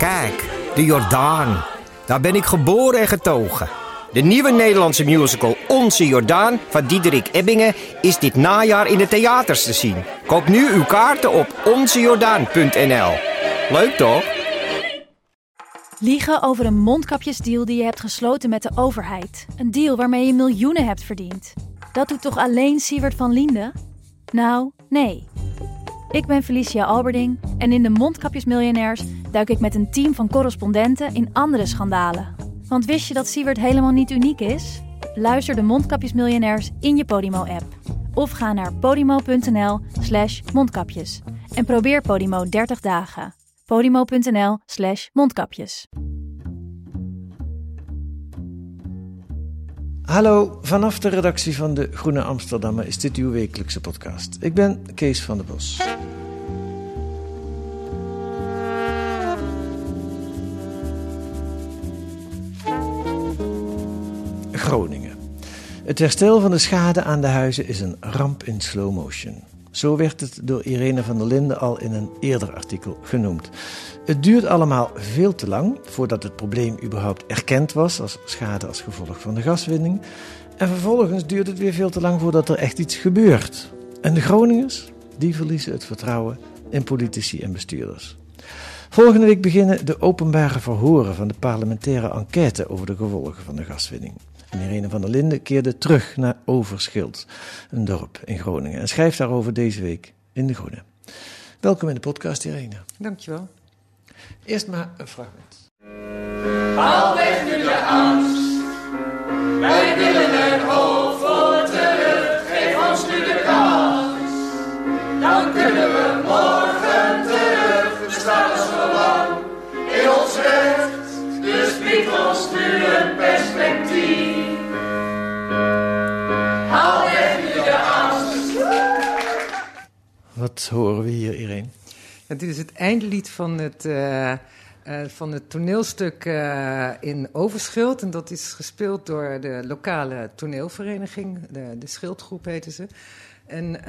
Kijk, de Jordaan. Daar ben ik geboren en getogen. De nieuwe Nederlandse musical Onze Jordaan van Diederik Ebbingen is dit najaar in de theaters te zien. Koop nu uw kaarten op onzejordaan.nl. Leuk toch? Liegen over een mondkapjesdeal die je hebt gesloten met de overheid. Een deal waarmee je miljoenen hebt verdiend. Dat doet toch alleen Siewert van Liende? Nou, nee. Ik ben Felicia Alberding en in de Mondkapjesmiljonairs duik ik met een team van correspondenten in andere schandalen. Want wist je dat Siewert helemaal niet uniek is? Luister de Mondkapjesmiljonairs in je Podimo-app. Of ga naar podimo.nl slash mondkapjes. En probeer Podimo 30 dagen. podimo.nl slash mondkapjes. Hallo, vanaf de redactie van de Groene Amsterdammer is dit uw wekelijkse podcast. Ik ben Kees van der Bos. Groningen. Het herstel van de schade aan de huizen is een ramp in slow motion. Zo werd het door Irene van der Linden al in een eerder artikel genoemd. Het duurt allemaal veel te lang voordat het probleem überhaupt erkend was als schade als gevolg van de gaswinning. En vervolgens duurt het weer veel te lang voordat er echt iets gebeurt. En de Groningers, die verliezen het vertrouwen in politici en bestuurders. Volgende week beginnen de openbare verhoren van de parlementaire enquête over de gevolgen van de gaswinning. En Irene van der Linden keerde terug naar Overschild, een dorp in Groningen, en schrijft daarover deze week in De Groene. Welkom in de podcast, Irene. Dankjewel. Eerst maar een fragment. Haal weg nu de angst. Wij willen er hoopvol terug. Geef ons nu de kans. Dan kunnen we Wat horen we hier, Irene? Ja, dit is het eindlied van het, eh, eh, van het toneelstuk eh, in Overschild. En dat is gespeeld door de lokale toneelvereniging, de, de Schildgroep heette ze. En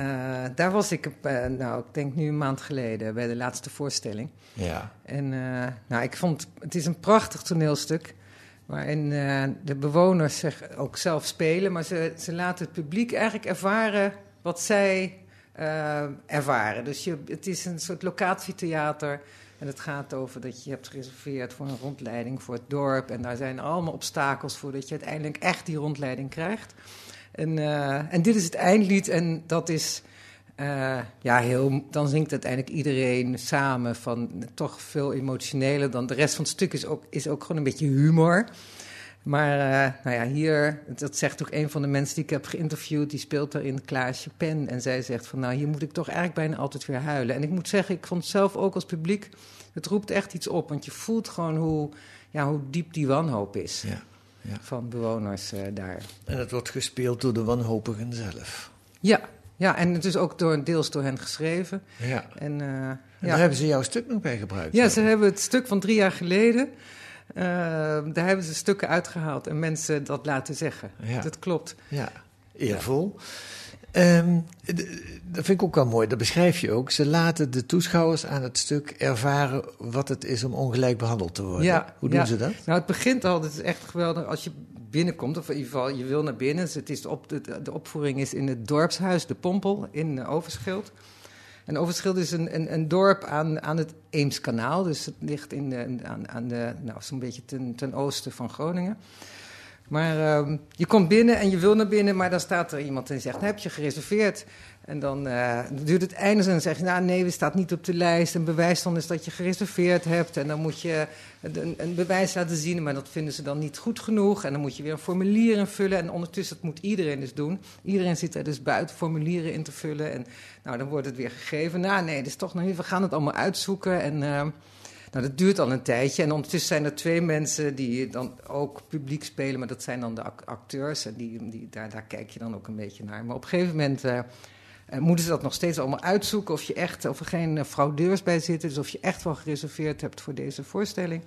daar was ik, nou, ik denk nu een maand geleden, bij de laatste voorstelling. Ja. En nou, ik vond, het is een prachtig toneelstuk. Waarin de bewoners zich ook zelf spelen. Maar ze, ze laten het publiek eigenlijk ervaren wat zij eh, ervaren. Dus je, het is een soort locatietheater. En het gaat over dat je hebt gereserveerd voor een rondleiding voor het dorp. En daar zijn allemaal obstakels voor dat je uiteindelijk echt die rondleiding krijgt. En, eh, en dit is het eindlied en dat is... eh, ja, heel, dan zingt uiteindelijk iedereen samen van toch veel emotioneler dan de rest van het stuk is ook, is ook gewoon een beetje humor. Maar eh, nou ja, hier, dat zegt ook een van de mensen die ik heb geïnterviewd, die speelt daarin Klaasje Pen. En zij zegt van nou, hier moet ik toch eigenlijk bijna altijd weer huilen. En ik moet zeggen, ik vond zelf ook als publiek, het roept echt iets op. Want je voelt gewoon hoe, ja, hoe diep die wanhoop is ja. ja. van bewoners eh, daar. En het wordt gespeeld door de wanhopigen zelf. Ja, ja, en het is ook door, deels door hen geschreven. Ja. En, eh, En ja. daar hebben ze jouw stuk nog bij gebruikt. Ja, ze hebben het stuk van drie jaar geleden. Eh, daar hebben ze stukken uitgehaald en mensen dat laten zeggen. Ja. Dat klopt. Ja, eervol. Ehm, d- dat vind ik ook wel mooi, dat beschrijf je ook. Ze laten de toeschouwers aan het stuk ervaren wat het is om ongelijk behandeld te worden. Ja, Hoe doen ja. ze dat? Nou, het begint al, het is echt geweldig als je binnenkomt, of in ieder geval je wil naar binnen. Dus het is de, op, de, de opvoering is in het dorpshuis De Pompel in eh, Overschild. En Overschild is een, een, een dorp aan, aan het Eemskanaal, dus het ligt in de, aan, aan de, nou, zo'n beetje ten, ten oosten van Groningen. Maar ehm, je komt binnen en je wil naar binnen, maar dan staat er iemand en zegt: Heb je gereserveerd? En dan eh, duurt het einde en dan zeg je: Nou, nee, we staat niet op de lijst. En bewijs dan is dat je gereserveerd hebt. En dan moet je een, een bewijs laten zien, maar dat vinden ze dan niet goed genoeg. En dan moet je weer een formulier invullen. En ondertussen, dat moet iedereen dus doen. Iedereen zit er dus buiten formulieren in te vullen. En nou, dan wordt het weer gegeven. Nou, nee, dat is toch nog niet. We gaan het allemaal uitzoeken. En. ehm, nou, dat duurt al een tijdje. En ondertussen zijn er twee mensen die dan ook publiek spelen. Maar dat zijn dan de ac- acteurs. En die, die, daar, daar kijk je dan ook een beetje naar. Maar op een gegeven moment eh, eh, moeten ze dat nog steeds allemaal uitzoeken. Of, je echt, of er geen eh, fraudeurs bij zitten. Dus of je echt wel gereserveerd hebt voor deze voorstelling.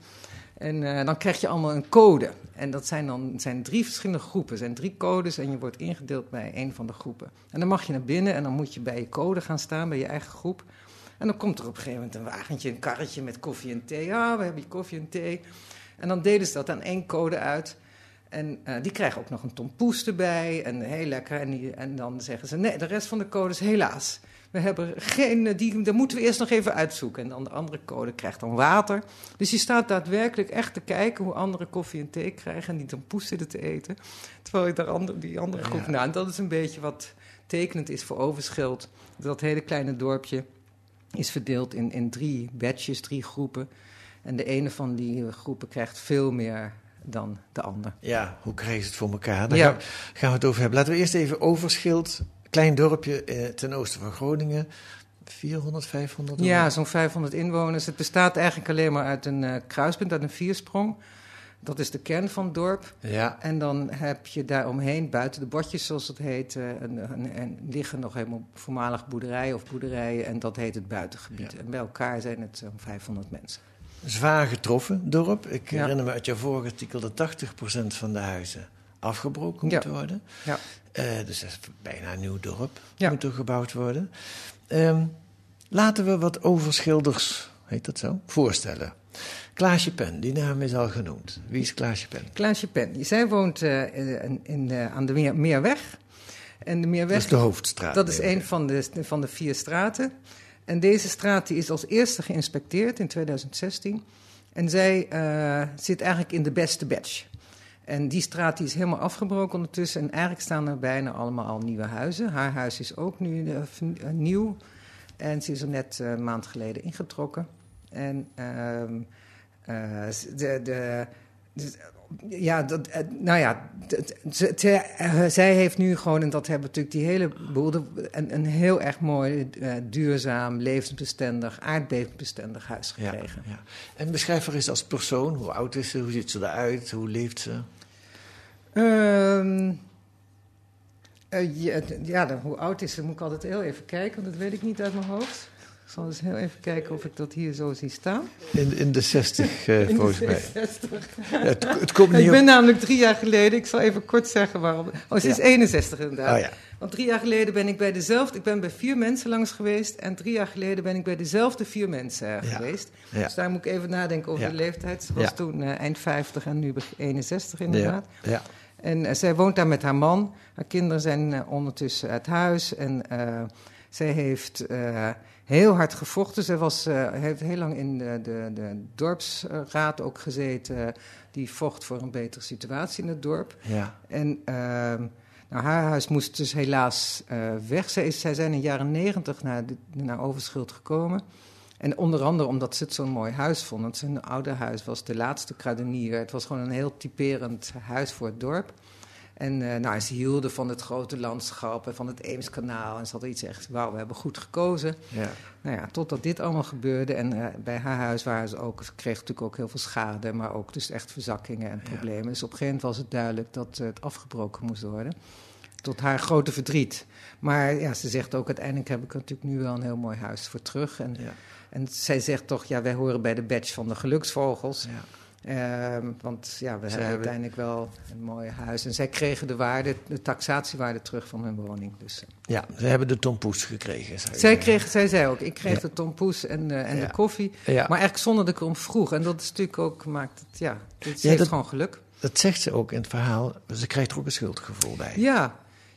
En dan krijg je allemaal een code. En dat zijn dan zijn drie verschillende groepen. Er zijn drie codes en je wordt ingedeeld bij een van de groepen. En dan mag je naar binnen en dan moet je bij je code gaan staan, bij je eigen groep. En dan komt er op een gegeven moment een wagentje, een karretje met koffie en thee. Ja, we hebben hier koffie en thee. En dan deden ze dat aan één code uit. En eh, die krijgen ook nog een tompoes erbij. En heel lekker. En, die, en dan zeggen ze: nee, de rest van de codes helaas. We hebben geen, eh, die, daar moeten we eerst nog even uitzoeken. En dan de andere code krijgt dan water. Dus je staat daadwerkelijk echt te kijken hoe andere koffie en thee krijgen. En die tompoes zitten te eten. Terwijl je daar andere, die andere groep. Nou, en dat is een beetje wat tekenend is voor Overschild. Dat hele kleine dorpje is verdeeld in, in drie batches, drie groepen. En de ene van die groepen krijgt veel meer dan de ander. Ja, hoe krijgen ze het voor elkaar? Daar Ja. gaan, we het over hebben. Laten we eerst even Overschild, klein dorpje eh, ten oosten van Groningen. 400, 500? Ja, zo'n 500 inwoners. Het bestaat eigenlijk alleen maar uit een eh, kruispunt, uit een viersprong. Dat is de kern van het dorp. Ja, En dan heb je daaromheen, buiten de bordjes zoals het heet, eh, een, een- liggen nog helemaal voormalig boerderijen of boerderijen. En dat heet het buitengebied. Ja. En bij elkaar zijn het zo'n 500 mensen. zwaar getroffen dorp. Ik Ja. herinner me uit jouw vorige artikel dat 80% van de huizen afgebroken moeten worden. Ja. Eh, dus dat is bijna een nieuw dorp. Moet er gebouwd worden. Ehm, laten we wat overschilders, heet dat zo, voorstellen. Klaasje Pen, die naam is al genoemd. Wie is Klaasje Pen? Klaasje Pen, zij woont eh, in, in, eh, aan de Meer, Meerweg. En de Meerweg Dat is de hoofdstraat. Dat is een van de, van de vier straten. En deze straat die is als eerste geïnspecteerd in 2016. En zij eh, zit eigenlijk in de beste batch. En die straat die is helemaal afgebroken ondertussen. En eigenlijk staan er bijna allemaal al nieuwe huizen. Haar huis is ook nu nieuw. En ze is er net een maand geleden ingetrokken. En ehm, eh, de, de, de- ja, dat, eh, nou ja, ze- eh, zij heeft nu gewoon, en dat hebben natuurlijk die hele boel, een, een heel erg mooi, eh, duurzaam, levensbestendig, aardbevingsbestendig huis gekregen. ja. En beschrijf haar eens als persoon. Hoe oud is ze? Hoe ziet ze eruit? Hoe leeft ze? Ehm, eh, ja, ja, dan, hoe oud is ze? Moet ik altijd heel even kijken, want dat weet ik niet uit mijn hoofd. Ik zal eens heel even kijken of ik dat hier zo zie staan. In, in de 60, eh, In de volgens mij. 66. Ja, het, het komt niet Ik op. ben namelijk drie jaar geleden, ik zal even kort zeggen waarom. Oh, ze is Ja. 61 inderdaad. Oh ja. Want drie jaar geleden ben ik bij dezelfde, ik ben bij vier mensen langs geweest. En drie jaar geleden ben ik bij dezelfde vier mensen geweest. Dus daar moet ik even nadenken over de leeftijd. Ze was toen eh, eind 50 en nu begin 61 Ja, inderdaad. ja. En eh, zij woont daar met haar man. Haar kinderen zijn ondertussen uit huis. En zij heeft heel hard gevochten. Zij was, eh, heeft heel lang in de, de, de dorpsraad ook gezeten. Die vocht voor een betere situatie in het dorp. ja. En ehm, nou, haar huis moest dus helaas eh, weg. Zij, is, zij zijn in de jaren negentig naar, naar Overschild gekomen. En onder andere omdat ze het zo'n mooi huis vonden. Want zijn oude huis was de laatste kruidenier. Het was gewoon een heel typerend huis voor het dorp. En eh, nou, ze hielden van het grote landschap en van het Eemskanaal. En ze hadden iets echt, wauw, we hebben goed gekozen. ja. Nou ja, totdat dit allemaal gebeurde. En eh, bij haar huis waren ze ook, kreeg natuurlijk ook heel veel schade, maar ook dus echt verzakkingen en problemen. Dus op een gegeven moment was het duidelijk dat eh, het afgebroken moest worden. Tot haar grote verdriet. Maar ja, ze zegt ook, uiteindelijk heb ik er natuurlijk nu wel een heel mooi huis voor terug. En, Ja. en zij zegt toch, ja, wij horen bij de badge van de geluksvogels. ja. Ehm, want ja, we Zij hebben uiteindelijk wel een mooi huis. En zij kregen de waarde, de taxatiewaarde terug van hun woning. Dus, eh, Ja, ze hebben de tompoes gekregen. zij, zeggen. kreeg, zij zei ook, ik kreeg Ja. de tompoes en, eh, en Ja. de koffie. Ja, Maar eigenlijk zonder dat ik erom vroeg. En dat is natuurlijk ook, maakt het, ja, het heeft dat- gewoon geluk. dat zegt ze ook in het verhaal. Ze krijgt er ook een schuldgevoel bij. Ja.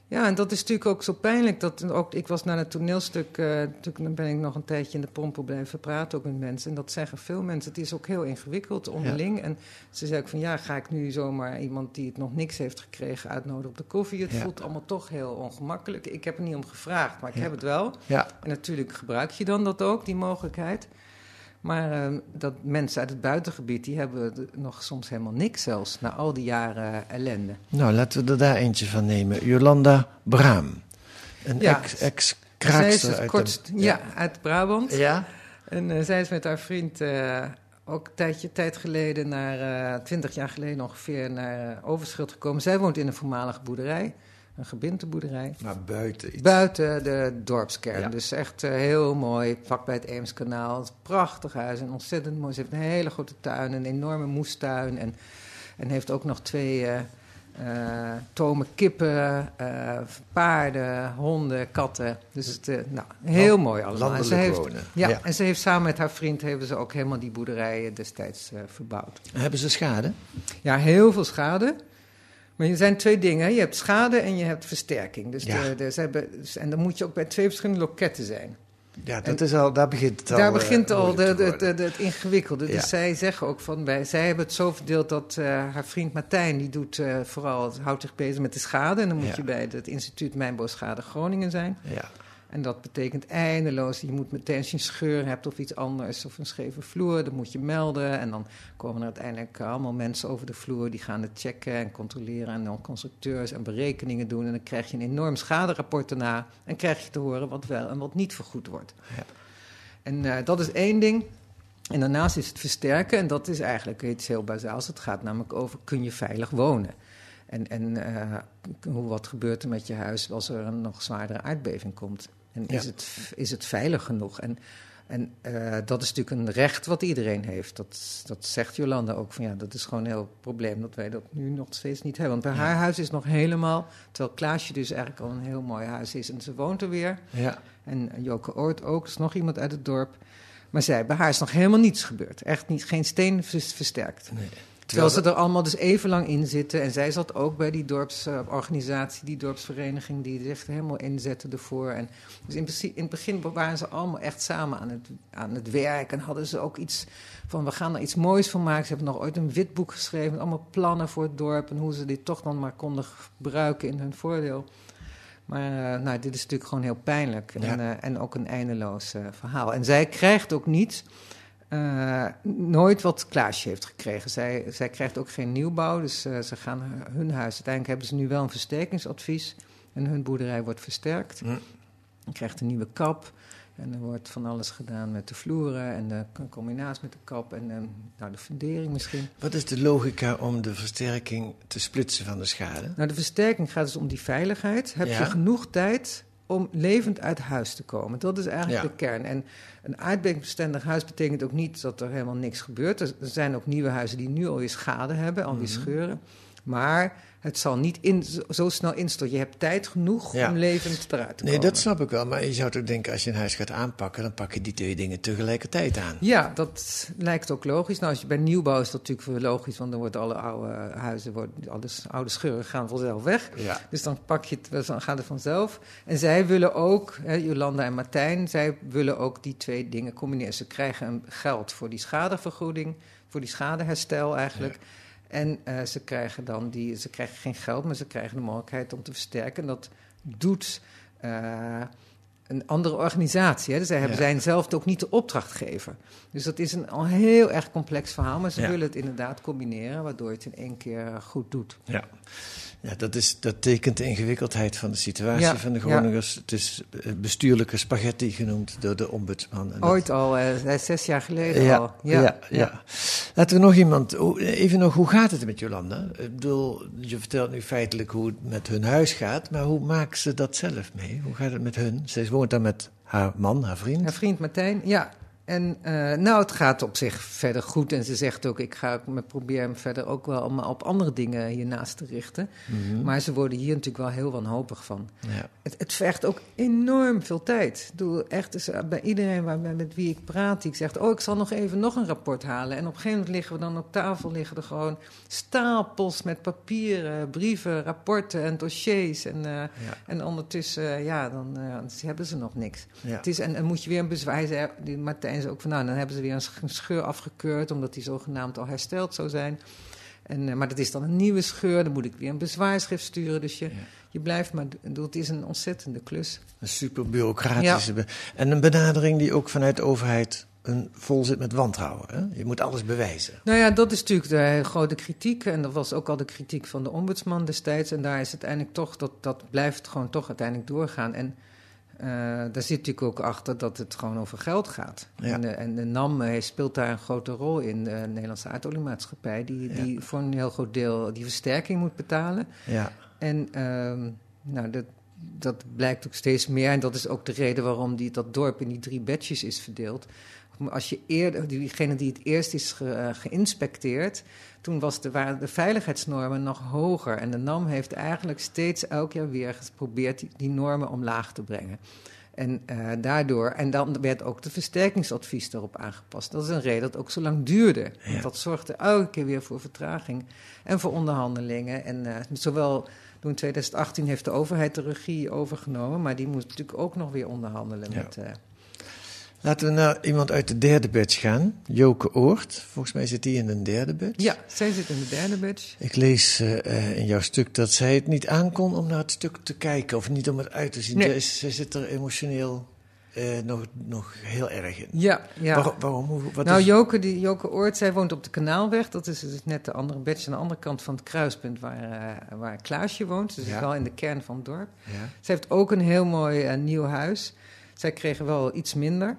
Ja, en dat is natuurlijk ook zo pijnlijk. Dat ook, ik was naar het toneelstuk, eh toen dan ben ik nog een tijdje in de pompel blijven praten, ook met mensen. En dat zeggen veel mensen. Het is ook heel ingewikkeld onderling. En ze zei ook van, ja, ga ik nu zomaar iemand die het nog niks heeft gekregen uitnodigen op de koffie? Het Ja. voelt allemaal toch heel ongemakkelijk. Ik heb er niet om gevraagd, maar ik Ja. heb het wel. Ja, En natuurlijk gebruik je dan dat ook, die mogelijkheid. Maar eh, dat mensen uit het buitengebied, die hebben nog soms helemaal niks zelfs, na al die jaren ellende. nou laten we er daar eentje van nemen. Jolanda Braam. Een Ja. ex, ex Zij is kraakster het uit de- ja. uit Brabant. Ja? En eh, zij is met haar vriend eh, ook een tijdje tijd geleden, naar twintig jaar geleden ongeveer, naar eh, Overschild gekomen. Zij woont in een voormalige boerderij, een gebinteboerderij. Maar buiten iets. Buiten de dorpskern. Ja. Dus echt eh, heel mooi. Vlak bij het Eemskanaal. Het is een prachtig huis en ontzettend mooi. Ze heeft een hele grote tuin, een enorme moestuin. En, en heeft ook nog twee eh, eh tomen kippen, paarden, honden, katten. Dus het, nou, heel mooi allemaal. En ze heeft, wonen. ja, Ja. en ze heeft samen met haar vriend hebben ze ook helemaal die boerderijen destijds verbouwd. Hebben ze schade? Ja, heel veel schade. Maar er zijn twee dingen. Je hebt schade en je hebt versterking. Dus Ja. de, de- ze hebben, dus- en dan moet je ook bij twee verschillende loketten zijn. Ja, dat is al, daar begint het al. Daar eh, begint al de, het ingewikkelde. Ja. Dus zij zeggen ook van, bij, zij hebben het zo verdeeld dat eh, haar vriend Martijn, die doet eh, vooral, houdt zich bezig met de schade. En dan moet Ja. je bij het instituut Mijnbouwschade Groningen zijn. Ja. En dat betekent eindeloos. Je moet meteen, als je een scheur hebt of iets anders, of een scheve vloer, dan moet je melden. En dan komen er uiteindelijk allemaal mensen over de vloer, die gaan het checken en controleren. En dan constructeurs en berekeningen doen. En dan krijg je een enorm schaderapport daarna. En krijg je te horen wat wel en wat niet vergoed wordt. Ja. En eh, dat is één ding. En daarnaast is het versterken, en dat is eigenlijk iets heel bazaals. Het gaat namelijk over, kun je veilig wonen? En, en eh, hoe, wat gebeurt er met je huis als er een nog zwaardere aardbeving komt? En Ja. is, het, is het veilig genoeg? En, en eh, dat is natuurlijk een recht wat iedereen heeft. Dat, dat zegt Jolanda ook van ja, dat is gewoon een heel probleem dat wij dat nu nog steeds niet hebben. Want bij haar huis is nog helemaal, terwijl Klaasje dus eigenlijk al een heel mooi huis is en ze woont er weer. Ja. En Joke Oort ook, is nog iemand uit het dorp. Maar zij, bij haar is nog helemaal niets gebeurd. Echt niet, geen steen vers- versterkt. Nee. Terwijl ze er allemaal dus even lang in zitten. En zij zat ook bij die dorpsorganisatie, die dorpsvereniging, die zich helemaal inzette ervoor. En dus in, in het begin waren ze allemaal echt samen aan het, aan het werk. En hadden ze ook iets van, we gaan er iets moois van maken. Ze hebben nog ooit een witboek geschreven met allemaal plannen voor het dorp. En hoe ze dit toch dan maar konden gebruiken in hun voordeel. Maar eh, nou, dit is natuurlijk gewoon heel pijnlijk. Ja. En, eh, en ook een eindeloos eh, verhaal. En zij krijgt ook niet, eh, nooit wat Klaasje heeft gekregen. Zij, zij krijgt ook geen nieuwbouw. Dus eh, ze gaan hun- huis. Uiteindelijk hebben ze nu wel een versterkingsadvies. En hun boerderij wordt versterkt. Je krijgt een nieuwe kap. En er wordt van alles gedaan met de vloeren en de combinatie met de kap en eh, nou, de fundering misschien. Wat is de logica om de versterking te splitsen van de schade? Nou, de versterking gaat dus om die veiligheid. Heb Ja. je genoeg tijd om levend uit huis te komen? Dat is eigenlijk Ja. de kern. En een aardbevingsbestendig huis betekent ook niet dat er helemaal niks gebeurt. Er er zijn ook nieuwe huizen die nu alweer schade hebben, alweer Mhm. scheuren. Maar het zal niet in, zo, snel instorten. Je hebt tijd genoeg Ja. om levend eruit te Nee, komen. dat snap ik wel. Maar je zou toch denken, als je een huis gaat aanpakken, dan pak je die twee dingen tegelijkertijd aan. Ja, dat lijkt ook logisch. Nou, als je bij nieuwbouw is dat natuurlijk logisch, want dan worden alle oude huizen, worden, alle oude scheuren gaan vanzelf weg. Ja. Dus dan pak je het, dan gaat het vanzelf. En zij willen ook, hè, Jolanda en Martijn, zij willen ook die twee dingen combineren. Ze krijgen een geld voor die schadevergoeding, voor die schadeherstel eigenlijk. En eh, ze krijgen dan die, ze krijgen geen geld, maar ze krijgen de mogelijkheid om te versterken. En dat doet eh, een andere organisatie. Hè. Dus zij hebben Ja. zijn zelf ook niet de opdrachtgever. Dus dat is een al heel erg complex verhaal, maar ze Ja. willen het inderdaad combineren, waardoor je het in één keer goed doet. Ja. Ja, dat, is, dat tekent de ingewikkeldheid van de situatie Ja, van de. Groningers. Het is eh, bestuurlijke spaghetti genoemd door de ombudsman. En dat- Ooit al, eh, zes jaar geleden Ja, al. ja, ja, Laten we nog iemand. Even nog, hoe gaat het met Jolanda? Ik bedoel, je vertelt nu feitelijk hoe het met hun huis gaat, maar hoe maakt ze dat zelf mee? Hoe gaat het met hun? Zij woont daar met haar man, haar vriend. Haar vriend Martijn, ja. En eh, nou, het gaat op zich verder goed. En ze zegt ook, ik ga me proberen verder ook wel op andere dingen hiernaast te richten. Mhm. Maar ze worden hier natuurlijk wel heel wanhopig van. Ja. Het, het vergt ook enorm veel tijd. Ik bedoel, echt, dus, eh, bij iedereen waar, met wie ik praat, die zegt... oh, ik zal nog even nog een rapport halen. En op een gegeven moment liggen we dan op tafel... liggen er gewoon stapels met papieren, brieven, rapporten en dossiers. En, eh, Ja. en ondertussen, ja, dan hebben ze nog niks. Ja. Het is, en dan moet je weer een bezwaar... Die Martijn zei ook van, nou, dan hebben ze weer een sch- een scheur afgekeurd... omdat die zogenaamd al hersteld zou zijn... En, eh, maar dat is dan een nieuwe scheur, dan moet ik weer een bezwaarschrift sturen. Dus je, Ja. je blijft maar. bedoel, Het is een ontzettende klus. Een super bureaucratische. En een benadering die ook vanuit de overheid een, vol zit met wantrouwen. Hè? Je moet alles bewijzen. Nou ja, dat is natuurlijk de grote kritiek. En dat was ook al de kritiek van de ombudsman destijds. En daar is uiteindelijk toch, dat, dat blijft gewoon toch uiteindelijk doorgaan. En eh, daar zit natuurlijk ook achter dat het gewoon over geld gaat. Ja. En, de, en de NAM eh, speelt daar een grote rol in, de Nederlandse aardoliemaatschappij. Die, Ja. die voor een heel groot deel die versterking moet betalen. Ja. En ehm, nou, dat, dat blijkt ook steeds meer. En dat is ook de reden waarom die, dat dorp in die drie badges is verdeeld. Als je eerder, diegene die het eerst is ge, uh, geïnspecteerd, toen was de, waren de veiligheidsnormen nog hoger. En de NAM heeft eigenlijk steeds elk jaar weer geprobeerd die, die normen omlaag te brengen. En uh, daardoor, en dan werd ook de versterkingsadvies erop aangepast. Dat is een reden dat het ook zo lang duurde. Ja. Want dat zorgde elke keer weer voor vertraging en voor onderhandelingen. En uh, zowel toen in 2018 heeft de overheid de regie overgenomen, maar die moest natuurlijk ook nog weer onderhandelen ja. met. Uh, Laten we naar iemand uit de derde batch gaan. Joke Oort. Volgens mij zit die in een derde batch. Ja, zij zit in de derde batch. Ik lees uh, in jouw stuk dat zij het niet aankon om naar het stuk te kijken. Of niet om het uit te zien. Nee. Zij, zij zit er emotioneel uh, nog, nog heel erg in. Ja, ja. Waar, waarom? Hoe, wat nou, is... Joke, die, Joke Oort, zij woont op de Kanaalweg. Dat is dus net de andere batch aan de andere kant van het kruispunt waar, uh, waar Klaasje woont. Dus ja. wel in de kern van het dorp. Ja. Zij heeft ook een heel mooi uh, nieuw huis. Zij kregen wel iets minder.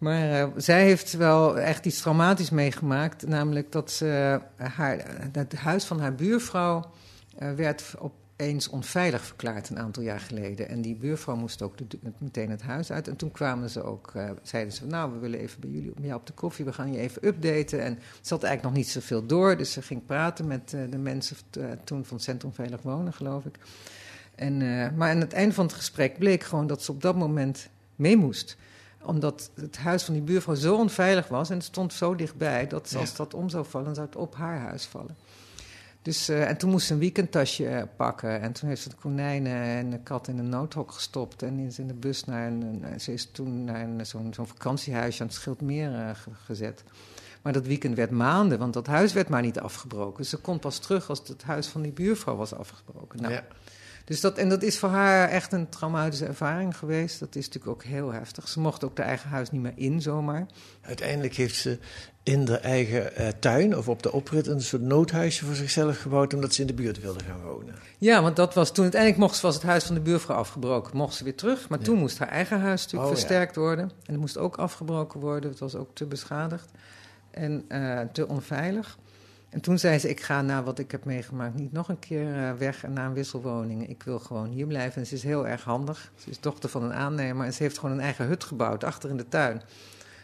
Maar uh, zij heeft wel echt iets traumatisch meegemaakt. Namelijk dat ze, haar, het huis van haar buurvrouw werd opeens onveilig verklaard een aantal jaar geleden. En die buurvrouw moest ook meteen het huis uit. En toen kwamen ze ook, zeiden ze: Nou, we willen even bij jullie ja, op de koffie, we gaan je even updaten. En ze had eigenlijk nog niet zoveel door. Dus ze ging praten met de mensen toen van het Centrum Veilig Wonen, geloof ik. En, maar aan het einde van het gesprek bleek gewoon dat ze op dat moment mee moest omdat het huis van die buurvrouw zo onveilig was en het stond zo dichtbij dat als dat om zou vallen, zou het op haar huis vallen. Dus, uh, en toen moest ze een weekendtasje uh, pakken. En toen heeft ze de konijnen en de kat in een noodhok gestopt. En is in de bus naar een. een ze is toen naar zo'n zo vakantiehuisje aan het Schildmeer uh, ge gezet. Maar dat weekend werd maanden, want dat huis werd maar niet afgebroken. Ze kon pas terug als het huis van die buurvrouw was afgebroken. Nou, ja. Dus dat, en dat is voor haar echt een traumatische ervaring geweest. Dat is natuurlijk ook heel heftig. Ze mocht ook de eigen huis niet meer in, zomaar. Uiteindelijk heeft ze in de eigen uh, tuin of op de oprit een soort noodhuisje voor zichzelf gebouwd... omdat ze in de buurt wilde gaan wonen. Ja, want dat was toen uiteindelijk mocht ze, was het huis van de buurvrouw afgebroken. Mocht ze weer terug, maar ja. toen moest haar eigen huis natuurlijk oh, versterkt ja. worden. En het moest ook afgebroken worden. Het was ook te beschadigd en uh, te onveilig. En toen zei ze: Ik ga na wat ik heb meegemaakt niet nog een keer uh, weg naar een wisselwoning. Ik wil gewoon hier blijven. En ze is heel erg handig. Ze is dochter van een aannemer en ze heeft gewoon een eigen hut gebouwd achter in de tuin.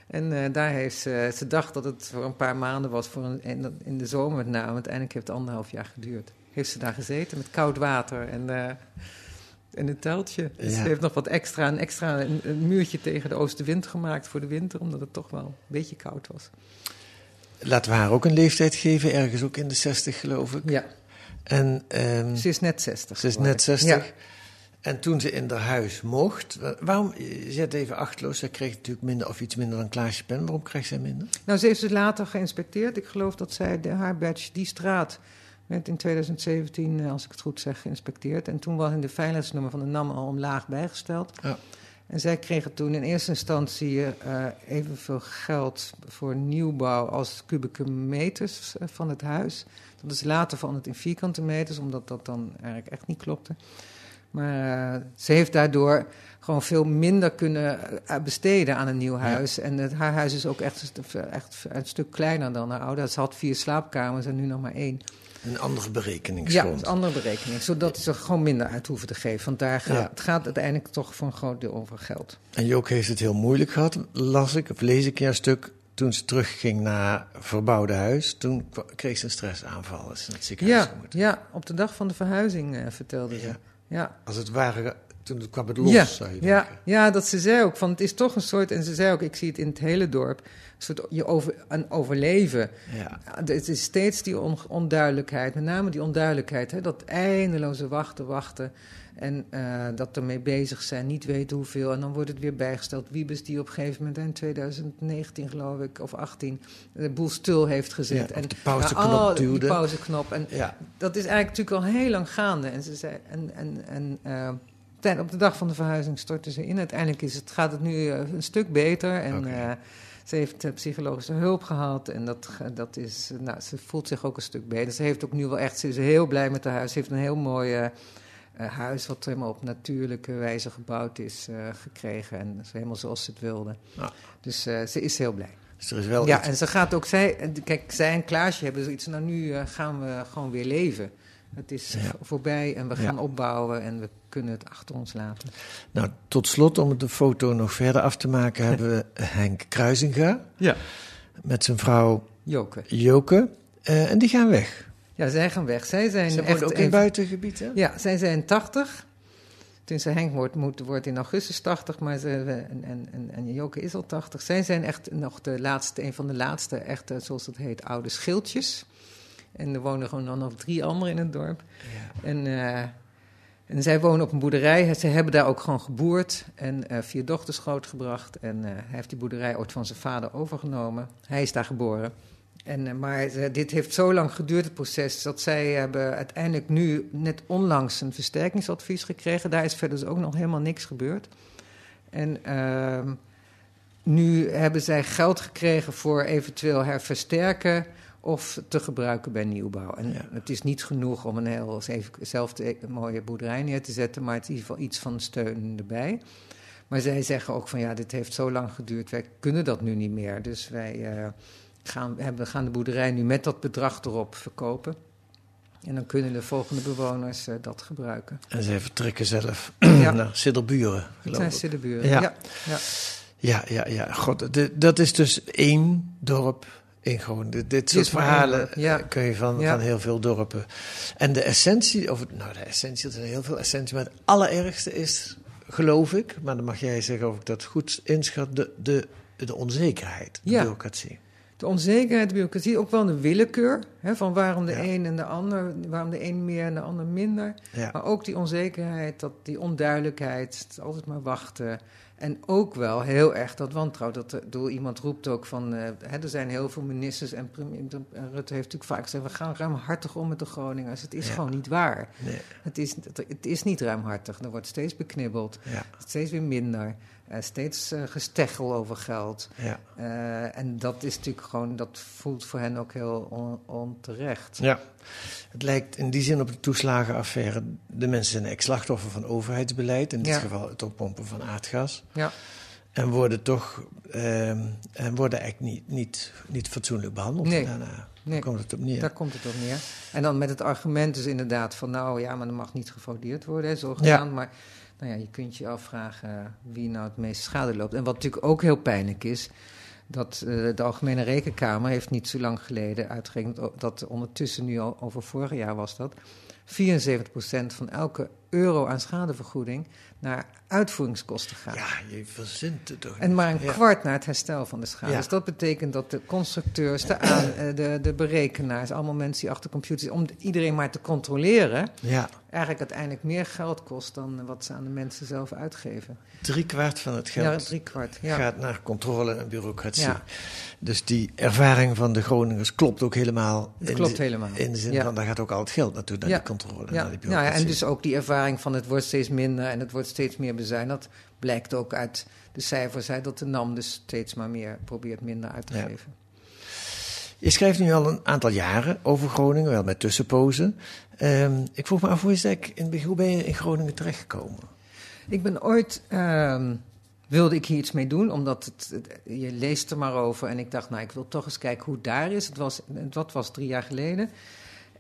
En uh, daar heeft ze, ze dacht dat het voor een paar maanden was, voor een, in, de zomer met name. Uiteindelijk heeft het anderhalf jaar geduurd. Heeft ze daar gezeten met koud water en, uh, en een teltje. Dus ja. Ze heeft nog wat extra, een extra een, een muurtje tegen de oostenwind gemaakt voor de winter, omdat het toch wel een beetje koud was. Laten we haar ook een leeftijd geven, ergens ook in de 60 geloof ik. Ja. En, um, ze is net 60. Ze is net 60. Ja. En toen ze in haar huis mocht, waarom, je zet even achtloos, zij kreeg natuurlijk minder of iets minder dan Klaasje Pen. Waarom kreeg zij minder? Nou, ze heeft het later geïnspecteerd. Ik geloof dat zij de, haar badge, die straat, werd in 2017, als ik het goed zeg, geïnspecteerd. En toen was in de veiligheidsnummer van de NAM al omlaag bijgesteld. Ja. En zij kregen toen in eerste instantie uh, evenveel geld voor nieuwbouw als kubieke meters van het huis. Dat is later veranderd in vierkante meters, omdat dat dan eigenlijk echt niet klopte. Maar uh, ze heeft daardoor gewoon veel minder kunnen besteden aan een nieuw huis. Ja. En het, haar huis is ook echt, echt een stuk kleiner dan haar oude. Ze had vier slaapkamers en nu nog maar één. Een andere berekeningsgrond. Ja, een andere berekening. Zodat ze gewoon minder uit hoeven te geven. Want daar gaat, ja. het gaat uiteindelijk toch voor een groot deel over geld. En Jook heeft het heel moeilijk gehad, las ik, of lees ik een stuk. Toen ze terugging naar verbouwde huis, toen kreeg ze een stressaanval. Is het ziekenhuis ja, ja, op de dag van de verhuizing uh, vertelde ze. Ja. Als het ware toen kwam het los, ja, zou je ja, ja, dat ze zei ook, van het is toch een soort, en ze zei ook, ik zie het in het hele dorp, een soort je over, een overleven. Ja. Het is steeds die on, onduidelijkheid, met name die onduidelijkheid, hè, dat eindeloze wachten, wachten. En uh, dat ermee bezig zijn, niet weten hoeveel. En dan wordt het weer bijgesteld. Wiebes die op een gegeven moment in 2019 geloof ik, of 18, de boel stil heeft gezet. Ja, en de pauzeknop oh, duwde. Die pauzeknop. En ja. dat is eigenlijk natuurlijk al heel lang gaande. En ze zei, en, en, en uh, op de dag van de verhuizing stortte ze in. Uiteindelijk is het, gaat het nu een stuk beter. En okay. uh, ze heeft psychologische hulp gehad. En dat, dat is, nou, ze voelt zich ook een stuk beter. Ze heeft ook nu wel echt, ze is heel blij met haar huis. Ze heeft een heel mooi uh, huis, wat helemaal op natuurlijke wijze gebouwd is, uh, gekregen. En helemaal zoals ze het wilde. Ja. Dus ze is heel blij. Dus er is wel ja, iets... en ze gaat ook, zij, kijk, zij en Klaasje hebben zoiets, nou nu gaan we gewoon weer leven. Het is Ja. voorbij en we gaan Ja. opbouwen en we kunnen het achter ons laten. Nou, tot slot, om de foto nog verder af te maken, hebben we Henk Kruisinga Ja. met zijn vrouw Joke. Joke. Eh, en die gaan weg. Ja, zij gaan weg. Zij zijn Ze echt ook in buitengebied, hè? Ja, zij zijn 80. Toen ze Henk wordt, moet, wordt in augustus 80, maar ze, en, en, en, en Joke is al 80. Zij zijn echt nog de laatste, een van de laatste, echte, zoals het heet, oude schildjes. En er wonen gewoon dan nog drie anderen in het dorp. En, eh, en zij wonen op een boerderij. Ze hebben daar ook gewoon geboerd en eh, vier dochters grootgebracht. En eh, hij heeft die boerderij ooit van zijn vader overgenomen. Hij is daar geboren. En, maar dit heeft zo lang geduurd, het proces, dat zij hebben uiteindelijk nu net onlangs een versterkingsadvies gekregen. Daar is verder dus ook nog helemaal niks gebeurd. En ehm, nu hebben zij geld gekregen voor eventueel herversterken of te gebruiken bij nieuwbouw. En Ja. het is niet genoeg om een heel zelfde mooie boerderij neer te zetten, maar het is in ieder geval iets van steun erbij. Maar zij zeggen ook van ja, dit heeft zo lang geduurd, wij kunnen dat nu niet meer. Dus wij eh, gaan, hebben, gaan de boerderij nu met dat bedrag erop verkopen. En dan kunnen de volgende bewoners eh, dat gebruiken. En zij vertrekken zelf Ja. naar Sidderburen, geloof zijn ik. Siddeburen. Ja. Ja. Ja. Ja, ja, ja. God, de- dat is dus één dorp in Groningen. Dit, dit soort verhalen ja. eh, kun je van, Ja. van heel veel dorpen. En de essentie, of het- nou de essentie, er zijn heel veel essentie, maar het allerergste is, geloof ik, maar dan mag jij zeggen of ik dat goed inschat, de, de, de onzekerheid, de Ja. bureaucratie. De onzekerheid, de bureaucratie, ook wel de willekeur. Hè, van waarom de Ja. een en de ander, waarom de een meer en de ander minder. Ja. Maar ook die onzekerheid, dat, die onduidelijkheid, het altijd maar wachten. En ook wel heel erg dat wantrouwen. Dat, eh, bedoel, iemand roept ook van, eh, hè, er zijn heel veel ministers en, premier, en Rutte heeft natuurlijk vaak gezegd, we gaan ruimhartig om met de Groningers. Het is Ja. gewoon niet waar. Nee, Het is, het is niet ruimhartig. Er wordt steeds beknibbeld, ja, steeds weer minder. Eh, steeds eh, gesteggel over geld. ja. Eh, en dat is natuurlijk gewoon, dat voelt voor hen ook heel on- onterecht. Ja, het lijkt in die zin op de toeslagenaffaire. De mensen zijn eigenlijk slachtoffer van overheidsbeleid, in dit Ja. geval het oppompen van aardgas. Ja. En worden toch ehm, en worden eigenlijk niet, niet, niet fatsoenlijk behandeld. Nee. Daarna Daar Nee, komt het op neer. daar komt het op neer. En dan met het argument dus inderdaad van, nou ja, maar er mag niet gefraudeerd worden, hè, zogenaamd. Maar nou ja, je kunt je afvragen wie nou het meest schade loopt. En wat natuurlijk ook heel pijnlijk is, dat eh, de Algemene Rekenkamer heeft niet zo lang geleden uitgerekend, dat ondertussen nu al over vorig jaar was dat, 74% van elke euro aan schadevergoeding naar uitvoeringskosten gaat. Ja, je verzint het toch En maar een Ja. kwart naar het herstel van de schade. Ja. Dus dat betekent dat de constructeurs, de, aan, eh, de, de berekenaars, allemaal mensen die achter computers, om iedereen maar te controleren, Ja, eigenlijk uiteindelijk meer geld kost dan wat ze aan de mensen zelf uitgeven. drie kwart van het geld Ja, drie kwart. Ja. gaat naar controle en bureaucratie. Dus die ervaring van de Groningers klopt ook helemaal. Klopt de, helemaal. In de zin van, daar gaat ook al het geld naartoe, naar die controle naar die nou ja, bureaucratie. en dus ook die ervaring van het wordt steeds minder en het wordt steeds meer bezuinigd. Dat blijkt ook uit de cijfers, hè, dat de NAM dus steeds maar meer probeert minder uit te Ja. geven. Je schrijft nu al een aantal jaren over Groningen, wel met tussenpozen. Ehm, ik vroeg me af, hoe, is eigenlijk in hoe ben je in Groningen terechtgekomen? Ik ben ooit, ehm, wilde ik hier iets mee doen, omdat het, het- je leest er maar over. En ik dacht, nou, ik wil toch eens kijken hoe het daar is. Het was, dat was drie jaar geleden.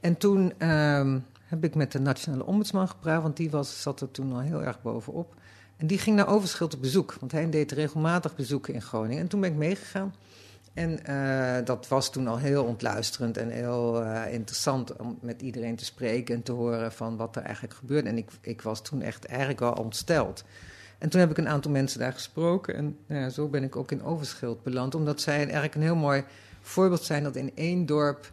En toen ehm, heb ik met de Nationale Ombudsman gepraat, want die was, zat er toen al heel erg bovenop. En die ging naar Overschild op bezoek, want hij deed regelmatig bezoeken in Groningen. En toen ben ik meegegaan. En eh, dat was toen al heel ontluisterend en heel eh, interessant om met iedereen te spreken en te horen van wat er eigenlijk gebeurde. En ik, ik was toen echt eigenlijk wel ontsteld. En toen heb ik een aantal mensen daar gesproken en nou zo ben ik ook in Overschild beland. Omdat zij eigenlijk een heel mooi voorbeeld zijn dat in één dorp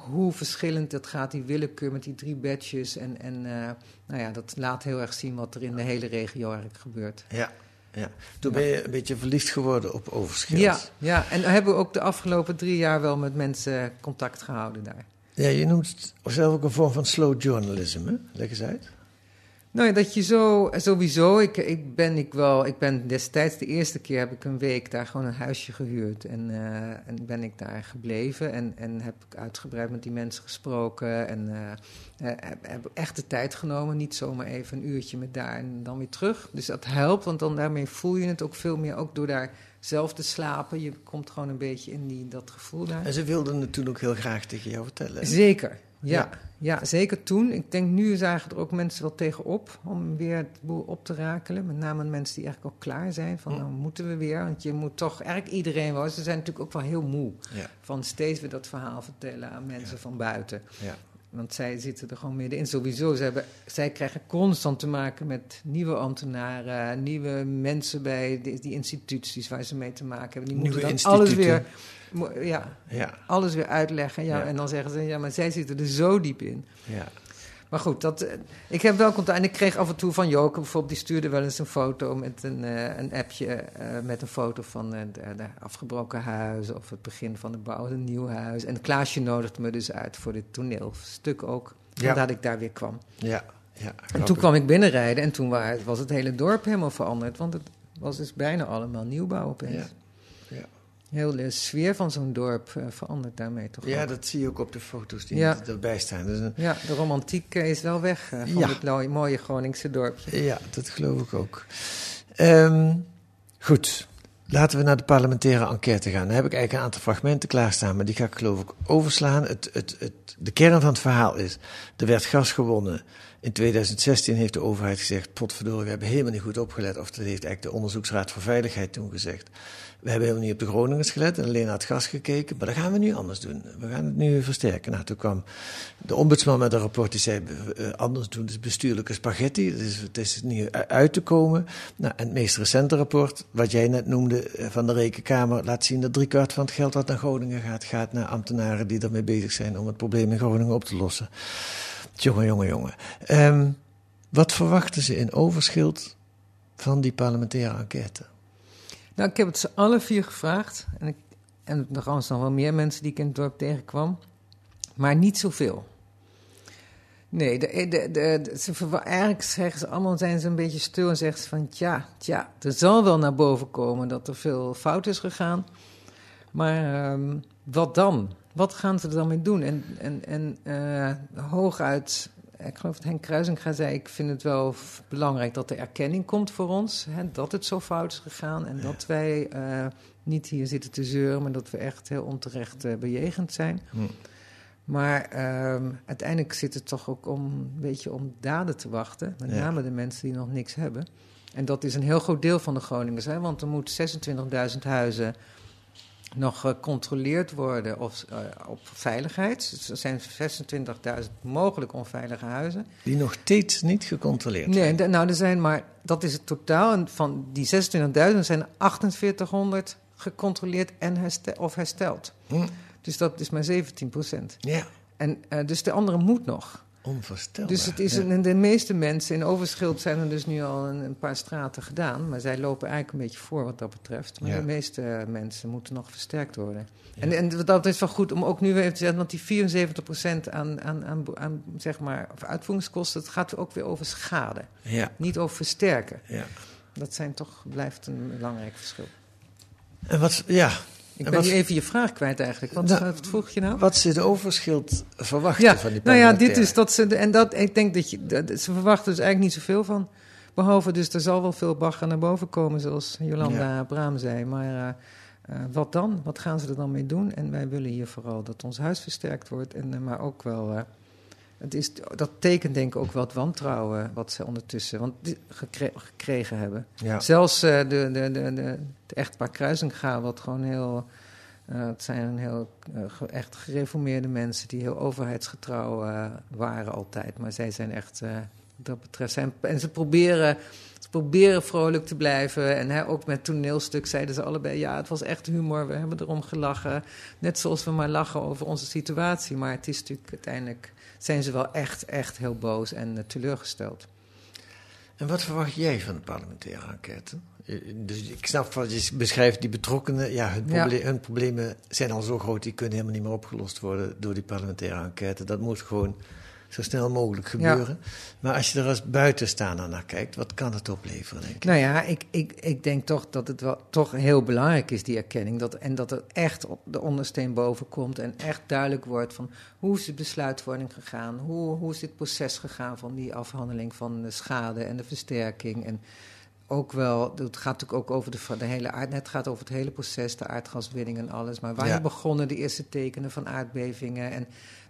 hoe verschillend het gaat, die willekeur met die drie badges. En, en eh, nou ja, dat laat heel erg zien wat er in de hele regio eigenlijk gebeurt. Ja, ja. Toen ben je een beetje verliefd geworden op Overschild. Ja, ja, en dan hebben we ook de afgelopen drie jaar wel met mensen contact gehouden daar. Ja, je noemt zelf ook een vorm van slow journalism, hè? Leg eens uit. Nou dat je zo, sowieso, ik, ik ben ik wel, ik ben destijds de eerste keer heb ik een week daar gewoon een huisje gehuurd. En, eh, en ben ik daar gebleven en, en heb ik uitgebreid met die mensen gesproken. En eh, eh, heb, heb echt de tijd genomen, niet zomaar even een uurtje met daar en dan weer terug. Dus dat helpt, want dan daarmee voel je het ook veel meer, ook door daar zelf te slapen. Je komt gewoon een beetje in die, dat gevoel daar. En ze wilden het toen ook heel graag tegen jou vertellen. Zeker, Ja, ja, zeker toen. Ik denk nu zagen er ook mensen wel tegenop om weer het boel op te rakelen. Met name mensen die eigenlijk al klaar zijn van nou moeten we weer. Want je moet toch, eigenlijk iedereen wel. Ze zijn natuurlijk ook wel heel moe Ja. van steeds weer dat verhaal vertellen aan mensen van buiten. Ja. Want zij zitten er gewoon middenin. Sowieso, ze hebben, zij krijgen constant te maken met nieuwe ambtenaren, nieuwe mensen bij die, die instituties waar ze mee te maken hebben. Die Nieuwe moeten dan alles weer, ja, Ja. alles weer uitleggen. Ja, Ja. En dan zeggen ze, ja, maar zij zitten er zo diep in. Ja. Maar goed, dat, eh, ik heb wel contact. En ik kreeg af en toe van Joke bijvoorbeeld, die stuurde wel eens een foto met een, eh, een appje eh, met een foto van de, de afgebroken huis of het begin van de bouw een nieuw huis. En Klaasje nodigde me dus uit voor dit toneelstuk ook, Ja. omdat ik daar weer kwam. Ja. ja. En toen kwam ik binnenrijden en toen wa- was het hele dorp helemaal veranderd, want het was dus bijna allemaal nieuwbouw opeens. Ja. Heel de sfeer van zo'n dorp eh, verandert daarmee toch Ja, ook. dat zie je ook op de foto's die Ja. erbij staan. Dus een- Ja, de romantiek eh, is wel weg eh, van Ja. dit mooie, Groningse dorpje. Ja, dat geloof ik ook. Ehm, goed, laten we naar de parlementaire enquête gaan. Dan heb ik eigenlijk een aantal fragmenten klaarstaan, maar die ga ik geloof ik overslaan. Het, het, het, de kern van het verhaal is, er werd gas gewonnen. In 2016 heeft de overheid gezegd, potverdorie, we hebben helemaal niet goed opgelet. Of dat heeft eigenlijk de Onderzoeksraad voor Veiligheid toen gezegd. We hebben helemaal niet op de Groningers gelet en alleen naar het gas gekeken. Maar dat gaan we nu anders doen. We gaan het nu versterken. Nou, toen kwam de ombudsman met een rapport die zei: anders doen, dus bestuurlijke spaghetti. Het is, het is niet uit te komen. Nou, en het meest recente rapport, wat jij net noemde eh, van de Rekenkamer, laat zien dat driekwart van het geld dat naar Groningen gaat, gaat naar ambtenaren die ermee bezig zijn om het probleem in Groningen op te lossen. Jongen, jongen, jongen. Ehm, wat verwachten ze in Overschild van die parlementaire enquête? Nou, ik heb het ze alle vier gevraagd. En, ik, en waren nog wel meer mensen die ik in het dorp tegenkwam. Maar niet zoveel. Nee, de, de, ze eigenlijk zeggen ze allemaal, zijn ze een beetje stil en zeggen ze van... Tja, tja, er zal wel naar boven komen dat er veel fout is gegaan. Maar ehm, wat dan? Wat gaan ze er dan mee doen? En, en, en eh, hooguit, ik geloof dat Henk Kruisinga zei... ik vind het wel belangrijk dat er erkenning komt voor ons... Hè, dat het zo fout is gegaan en dat wij eh, niet hier zitten te zeuren... maar dat we echt heel onterecht eh, bejegend zijn. Hm. Maar ehm, uiteindelijk zit het toch ook om, een beetje om daden te wachten. Met Ja. name de mensen die nog niks hebben. En dat is een heel groot deel van de Groningers. Hè, want er moeten 26.000 huizen nog gecontroleerd worden of, eh, op veiligheid. Dus er zijn 26.000 mogelijk onveilige huizen. Die nog steeds niet gecontroleerd Nee, zijn. d- nou, er zijn maar, dat is het totaal. En van die 26.000 zijn er 4800 gecontroleerd en of hersteld. Hm. Dus dat is maar 17 procent. Ja, En uh, dus de andere moet nog. Onvoorstelbaar. Dus het is een, de meeste mensen in Overschild zijn er dus nu al een, een, paar straten gedaan. Maar zij lopen eigenlijk een beetje voor wat dat betreft. Maar Ja. de meeste mensen moeten nog versterkt worden. Ja. En, en dat is wel goed om ook nu even te zeggen, want die 74% aan, aan, aan, aan zeg maar, uitvoeringskosten, het gaat ook weer over schade. Ja, Niet over versterken. ja. Dat zijn toch, blijft een belangrijk verschil. En wat, ja, Ik En ben wat- nu even je vraag kwijt eigenlijk. Wat, Nou, wat vroeg je nou? wat ze de overschild verwachten Ja, van die nou ja, dit is dat ze. En dat, ik denk dat je. Dat, ze verwachten dus eigenlijk niet zoveel van. Behalve dus, er zal wel veel bagger naar boven komen, zoals Jolanda Braam zei. Maar uh, uh, wat dan? Wat gaan ze er dan mee doen? En wij willen hier vooral dat ons huis versterkt wordt. En, uh, maar ook wel. Het is, dat tekent denk ik ook wel het wantrouwen wat ze ondertussen want, gekre gekregen hebben. Ja. Zelfs uh, de, de, de, de, de echtpaar Kruisinga, wat gewoon heel... Uh, het zijn heel uh, echt gereformeerde mensen die heel overheidsgetrouw waren altijd. Maar zij zijn echt, dat betreft, zijn, en ze proberen, proberen vrolijk te blijven. En hè, ook met toneelstuk zeiden ze allebei, ja, het was echt humor, we hebben erom gelachen. Net zoals we maar lachen over onze situatie. Maar het is natuurlijk uiteindelijk, zijn ze wel echt, echt heel boos en uh, teleurgesteld. En wat verwacht jij van de parlementaire enquête? Dus ik snap wat je beschrijft, die betrokkenen, ja, hun, proble ja. hun, problemen zijn al zo groot, die kunnen helemaal niet meer opgelost worden door die parlementaire enquête. Dat moet gewoon zo snel mogelijk gebeuren. Ja. Maar als je er als buitenstaander naar kijkt, wat kan het opleveren, denk ik? Nou ja, ik, ik, ik denk toch dat het wel toch heel belangrijk is, die erkenning. Dat, en dat het echt op de ondersteen boven komt en echt duidelijk wordt van hoe is de besluitvorming gegaan? Hoe, hoe is dit proces gegaan van die afhandeling van de schade en de versterking? En ook wel, het gaat natuurlijk ook over de, de hele aard, het gaat over het hele proces, de aardgaswinning en alles. Maar waar ja. begonnen de eerste tekenen van aardbevingen? En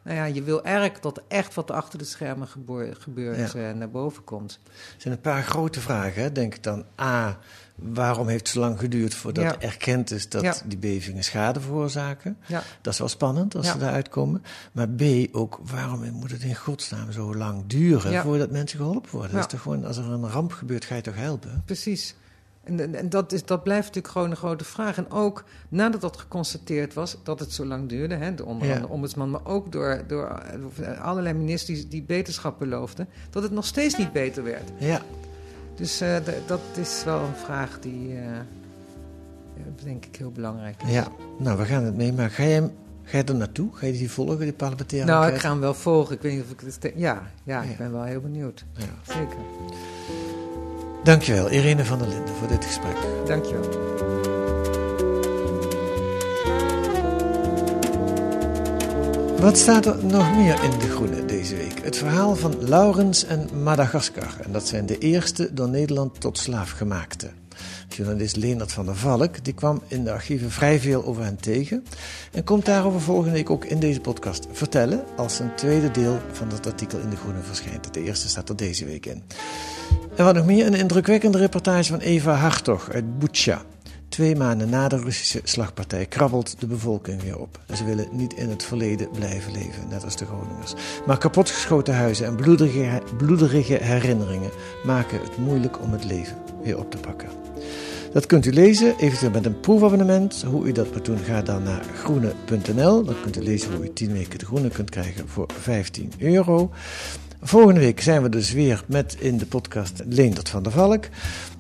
nou ja, je wil eigenlijk dat echt wat achter de schermen gebeurt, Ja. eh, naar boven komt. Er zijn een paar grote vragen. Hè? Denk ik dan A, waarom heeft het zo lang geduurd voordat Ja. erkend is dat Ja. die bevingen schade veroorzaken? Dat is wel spannend als ze daaruit komen. Maar B, ook waarom moet het in godsnaam zo lang duren voordat mensen geholpen worden? Dat is toch gewoon, als er een ramp gebeurt, ga je toch helpen? Precies. En, en, en dat, is, dat blijft natuurlijk gewoon een grote vraag. En ook nadat dat geconstateerd was, dat het zo lang duurde, hè, onder andere de ombudsman, maar ook door, door eh, allerlei ministers die, die beterschap beloofden, dat het nog steeds niet beter werd. Ja, Dus eh, dat is wel een vraag die, eh, denk ik, heel belangrijk is. ja. Nou, we gaan het meemaken. Ga jij, ga je er naartoe? Ga je die volgen, die parlementaire Nou, ik ga hem wel volgen. Ik weet niet of ik het... Ja, ja, Ja. ik ben wel heel benieuwd. Ja. Zeker. Dankjewel, Irene van der Linden, voor dit gesprek. Dankjewel. Wat staat er nog meer in De Groene deze week? Het verhaal van Laurens en Madagaskar. En dat zijn de eerste door Nederland tot slaaf gemaakte. Journalist Leonard van der Valk die kwam in de archieven vrij veel over hen tegen. En komt daarover volgende week ook in deze podcast vertellen. Als een tweede deel van dat artikel in De Groene verschijnt. De eerste staat er deze week in. En wat nog meer, een indrukwekkende reportage van Eva Hartog uit Bucha. Twee maanden na de Russische slagpartij krabbelt de bevolking weer op. Ze willen niet in het verleden blijven leven, net als de Groningers. Maar kapotgeschoten huizen en bloederige, bloederige herinneringen maken het moeilijk om het leven weer op te pakken. Dat kunt u lezen, eventueel met een proefabonnement. Hoe u dat moet doen, ga dan naar groene.nl. Dan kunt u lezen hoe u 10 weken de groene kunt krijgen voor 15 euro. Volgende week zijn we dus weer met in de podcast Leendert van der Valk.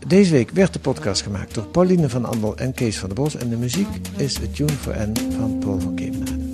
Deze week werd de podcast gemaakt door Pauline van Andel en Kees van der Bos. En de muziek is A Tune for N van Paul van Kemenade.